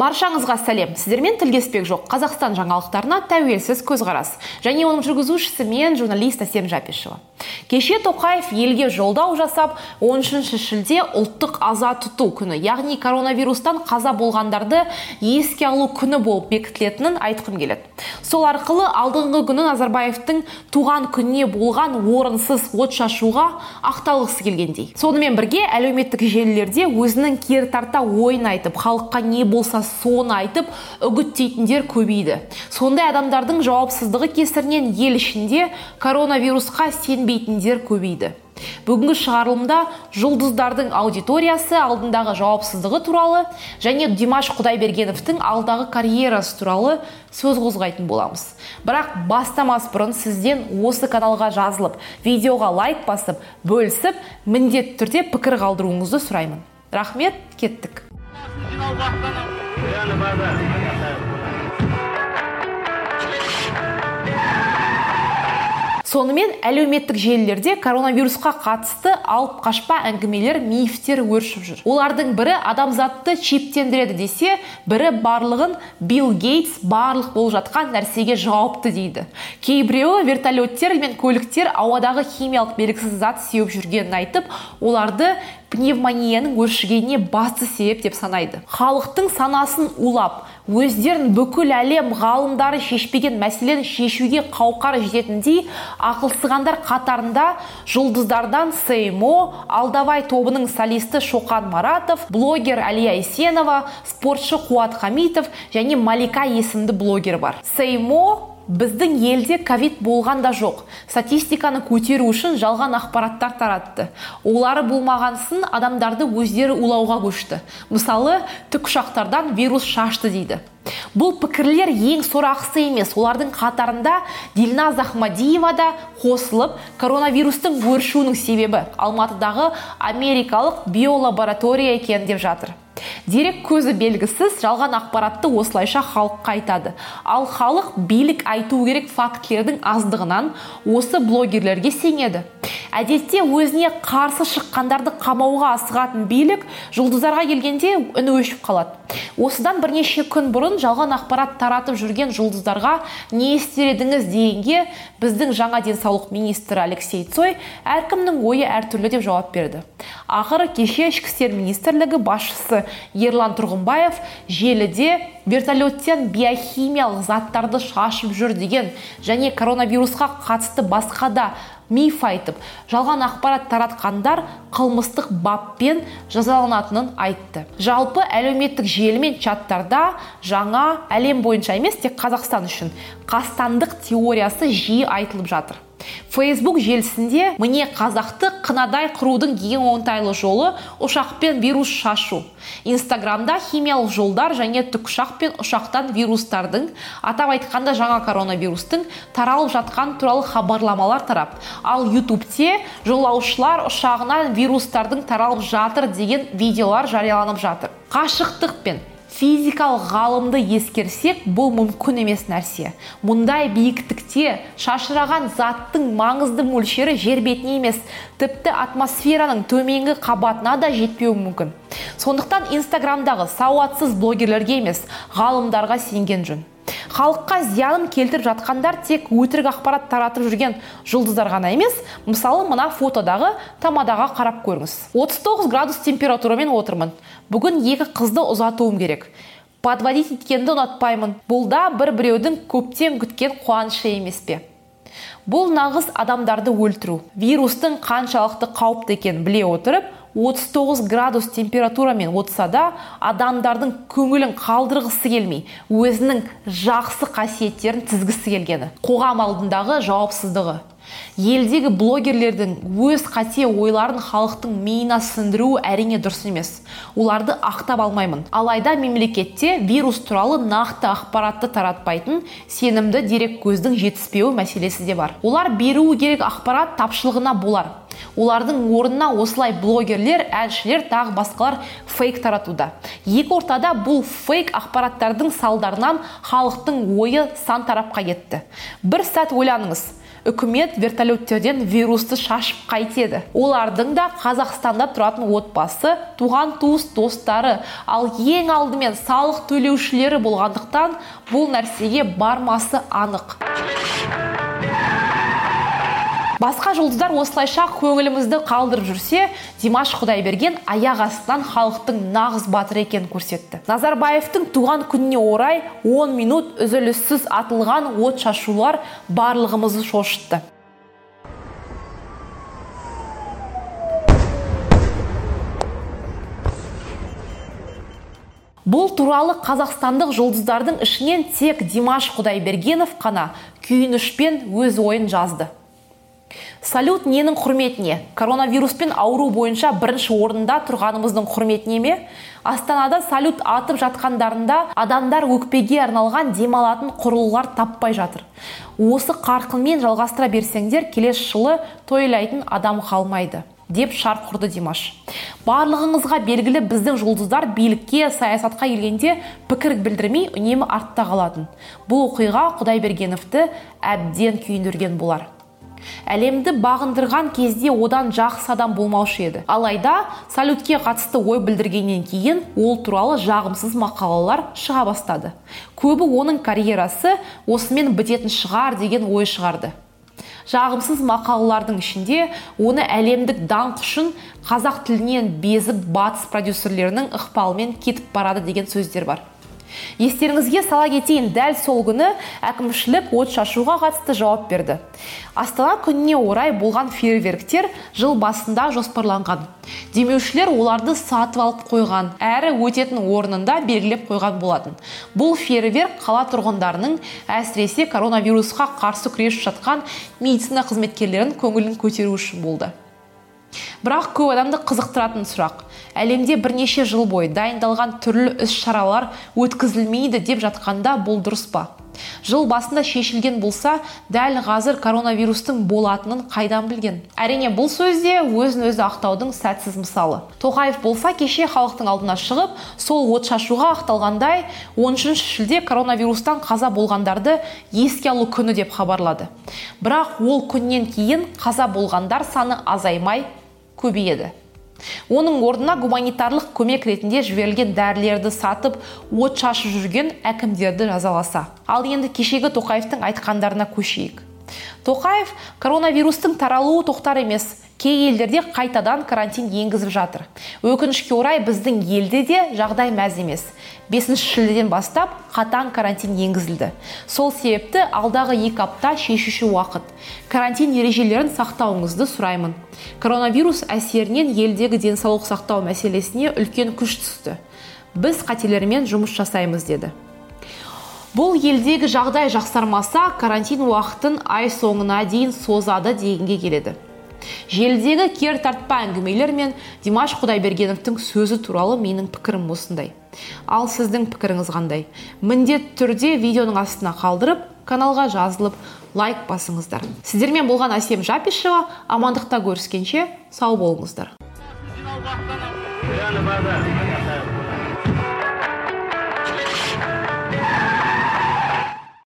баршаңызға сәлем. Сіздермен тілдеспек жоқ. Қазақстан жаңалықтарына тәуелсіз көзқарас. Және оның жүргізушісі мен журналист әсем жапишева. Кеше тоқаев елге жолдау жасап 13 шілде ұлттық аза тұту күні яғни коронавирустан қаза болғандарды еске алу күні болып бекітілетінін айтқым келеді. Сол арқылы алдыңғы күні назарбаевтың туған күніне болған орынсыз от шашуға ақталғысы келгендей. Сонымен бірге әлеуметтік желілерде өзінің тарта ойын айтып халыққа не болса соны айтып үгіттейтіндер көбейді. Сондай адамдардың жауапсыздығы кесірінен ел ішінде коронавирусқа сенбейтіндер көбейді. Бүгінгі шығарылымда жұлдыздардың аудиториясы алдындағы жауапсыздығы туралы және димаш құдайбергеновтің алдағы карьерасы туралы сөз қозғайтын боламыз. Бірақ бастамас бұрын сізден осы каналға жазылып видеоға лайк басып бөлісіп міндетті түрде пікір қалдыруыңызды сұраймын. Рахмет кеттік. Allah'tan. Yani bazen. Сонымен әлеуметтік желілерде коронавирусқа қатысты алып қашпа әңгімелер мифтер өршіп жүр. Олардың бірі адамзатты чиптендіреді десе бірі барлығын билл гейтс барлық болып жатқан нәрсеге жауапты дейді. Кейбіреуі вертолеттер мен көліктер ауадағы химиялық белгісіз зат сеуіп жүргенін айтып оларды пневмонияның өршігеніне басты себеп деп санайды. Халықтың санасын улап өздерін бүкіл әлем ғалымдары шешпеген мәселені шешуге қауқары жететіндей ақылсығандар қатарында жұлдыздардан сеймо алдавай тобының солисті шоқан маратов блогер әлия есенова спортшы қуат хамитов және малика есімді блогер бар. Сеймо біздің елде ковид болған да жоқ. Статистиканы көтеру үшін жалған ақпараттар таратты. Олары болмағансын адамдарды өздері улауға көшті. Мысалы тікұшақтардан вирус шашты дейді. Бұл пікірлер ең сорақысы емес. Олардың қатарында дильназ ахмадиева да қосылып коронавирустың өршуінің себебі алматыдағы америкалық биолаборатория екен деп жатыр. Дерек көзі белгісіз жалған ақпаратты осылайша халыққа айтады. Ал халық билік айту керек фактілердің аздығынан осы блогерлерге сенеді. Әдетте өзіне қарсы шыққандарды қамауға асығатын билік жұлдыздарға келгенде үні өшіп қалады. Осыдан бірнеше күн бұрын жалған ақпарат таратып жүрген жұлдыздарға не істер едіңіз дегенге біздің жаңа денсаулық министрі алексей цой әркімнің ойы әртүрлі деп жауап берді. Ақыры кеше ішкі істер министрлігі басшысы ерлан тұрғынбаев желіде вертолеттен биохимиялық заттарды шашып жүр деген және коронавирусқа қатысты басқа да миф айтып жалған ақпарат таратқандар қылмыстық баппен жазаланатынын айтты. Жалпы әлеуметтік желі мен чаттарда жаңа әлем бойынша емес тек қазақстан үшін. Қастандық теориясы жиі айтылып жатыр. Фейсбук желісінде міне қазақты қынадай қырудың ең оңтайлы жолы ұшақпен вирус шашу. Инстаграмда химиялық жолдар және тікұшақ пен ұшақтан вирустардың атап айтқанда жаңа коронавирустың таралып жатқан туралы хабарламалар тарап. Ал ютубте жолаушылар ұшағынан вирустардың таралып жатыр деген видеолар жарияланып жатыр. Қашықтықпен физикалық ғалымды ескерсек бұл мүмкін емес нәрсе. Мұндай биіктікте шашыраған заттың маңызды мөлшері жер бетіне емес тіпті атмосфераның төменгі қабатына да жетпеуі мүмкін. Сондықтан инстаграмдағы сауатсыз блогерлерге емес ғалымдарға сенген жөн. Халыққа зиянын келтіріп жатқандар тек өтірік ақпарат таратып жүрген жұлдыздар ғана емес мысалы мына фотодағы тамадаға қарап көріңіз. 39 градус температурамен отырмын. Бүгін екі қызды ұзатуым керек. Подводить еткенді ұнатпаймын. Бұл да бір біреудің көптен күткен қуанышы емес пе? Бұл нағыз адамдарды өлтіру вирустың қаншалықты қауіпті екенін біле отырып 39 градус температурамен отырса да адамдардың көңілін қалдырғысы келмей өзінің жақсы қасиеттерін тізгісі келгені қоғам алдындағы жауапсыздығы. Елдегі блогерлердің өз қате ойларын халықтың миына сіңдіруі әрине дұрыс емес. Оларды ақтап алмаймын. Алайда мемлекетте вирус туралы нақты ақпаратты таратпайтын сенімді дерек көздің жетіспеуі мәселесі де бар. Олар беруі керек ақпарат тапшылығына болар. Олардың орнына осылай блогерлер әншілер тағы басқалар фейк таратуда. Екі ортада бұл фейк ақпараттардың салдарынан халықтың ойы сан тарапқа кетті. Бір сәт ойланыңыз үкімет вертолеттерден вирусты шашып қайтеді. Олардың да қазақстанда тұратын отбасы туған туыс достары ал ең алдымен салық төлеушілері болғандықтан бұл нәрсеге бармасы анық. Басқа жұлдыздар осылайша көңілімізді қалдырып жүрсе димаш құдайберген аяқ астынан халықтың нағыз батыр екенін көрсетті. Назарбаевтың туған күніне орай 10 минут үзіліссіз атылған от шашулар барлығымызды шошытты. Бұл туралы қазақстандық жұлдыздардың ішінен тек димаш құдайбергенов қана күйінішпен өз ойын жазды. Салют ненің құрметіне. Коронавируспен ауру бойынша бірінші орында тұрғанымыздың құрметіне ме? Астанада салют атып жатқандарында адамдар өкпеге арналған демалатын құрылғылар таппай жатыр. Осы қарқынмен жалғастыра берсеңдер келесі жылы тойлайтын адам қалмайды деп шарт құрды димаш. Барлығыңызға белгілі біздің жұлдыздар билікке саясатқа келгенде пікір білдірмей үнемі артта қалатын. Бұл оқиға құдайбергеновті әбден күйіндірген болар. Әлемді бағындырған кезде одан жақсы адам болмаушы еді. Алайда салютке қатысты ой білдіргеннен кейін ол туралы жағымсыз мақалалар шыға бастады. Көбі оның карьерасы осымен бітетін шығар деген ой шығарды. Жағымсыз мақалалардың ішінде оны әлемдік даңқ үшін қазақ тілінен безіп батыс продюсерлерінің ықпалымен кетіп барады деген сөздер бар. Естеріңізге сала кетейін дәл сол күні әкімшілік от шашуға қатысты жауап берді. Астана күніне орай болған фейерверктер жыл басында жоспарланған. Демеушілер оларды сатып алып қойған әрі өтетін орнында белгілеп қойған болатын. Бұл фейерверк қала тұрғындарының әсіресе коронавирусқа қарсы күресіп жатқан медицина қызметкерлерінің көңілін көтеру үшін болды. Бірақ көп адамды қызықтыратын сұрақ. Әлемде бірнеше жыл бойы дайындалған түрлі іс шаралар өткізілмейді деп жатқанда бұл дұрыс па? Жыл басында шешілген болса дәл қазір коронавирустың болатынын қайдан білген? Әрине бұл сөзде өзін өзі ақтаудың сәтсіз мысалы. Тоқаев болса кеше халықтың алдына шығып сол от шашуға ақталғандай 13 шілде коронавирустан қаза болғандарды еске алу күні деп хабарлады. Бірақ ол күннен кейін қаза болғандар саны азаймай көбейеді. Оның орнына гуманитарлық көмек ретінде жіберілген дәрілерді сатып от шашып жүрген әкімдерді жазаласа. Ал енді кешегі тоқаевтың айтқандарына көшейік. Тоқаев коронавирустың таралуы тоқтар емес. Кей елдерде қайтадан карантин енгізіп жатыр. Өкінішке орай біздің елде де жағдай мәз емес. Бесінші шілдеден бастап қатаң карантин енгізілді. Сол себепті алдағы екі апта шешуші уақыт. Карантин ережелерін сақтауыңызды сұраймын. Коронавирус әсерінен елдегі денсаулық сақтау мәселесіне үлкен күш түсті. Біз қателермен жұмыс жасаймыз деді. Бұл елдегі жағдай жақсармаса карантин уақытын ай соңына дейін созады дегенге келеді. Желідегі кер тартпа әңгімелер мен димаш құдайбергеновтың сөзі туралы менің пікірім осындай ал сіздің пікіріңіз қандай міндетті түрде видеоның астына қалдырып каналға жазылып лайк басыңыздар сіздермен болған әсем жапишева амандықта көріскенше сау болыңыздар